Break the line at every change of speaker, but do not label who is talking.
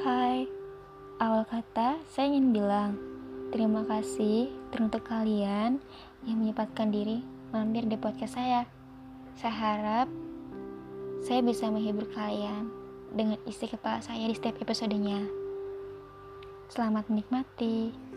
Hai, awal kata, saya ingin bilang terima kasih teruntuk kalian yang menyempatkan diri mampir di podcast saya. Saya harap saya bisa menghibur kalian dengan isi kepala saya di setiap episodenya. Selamat menikmati.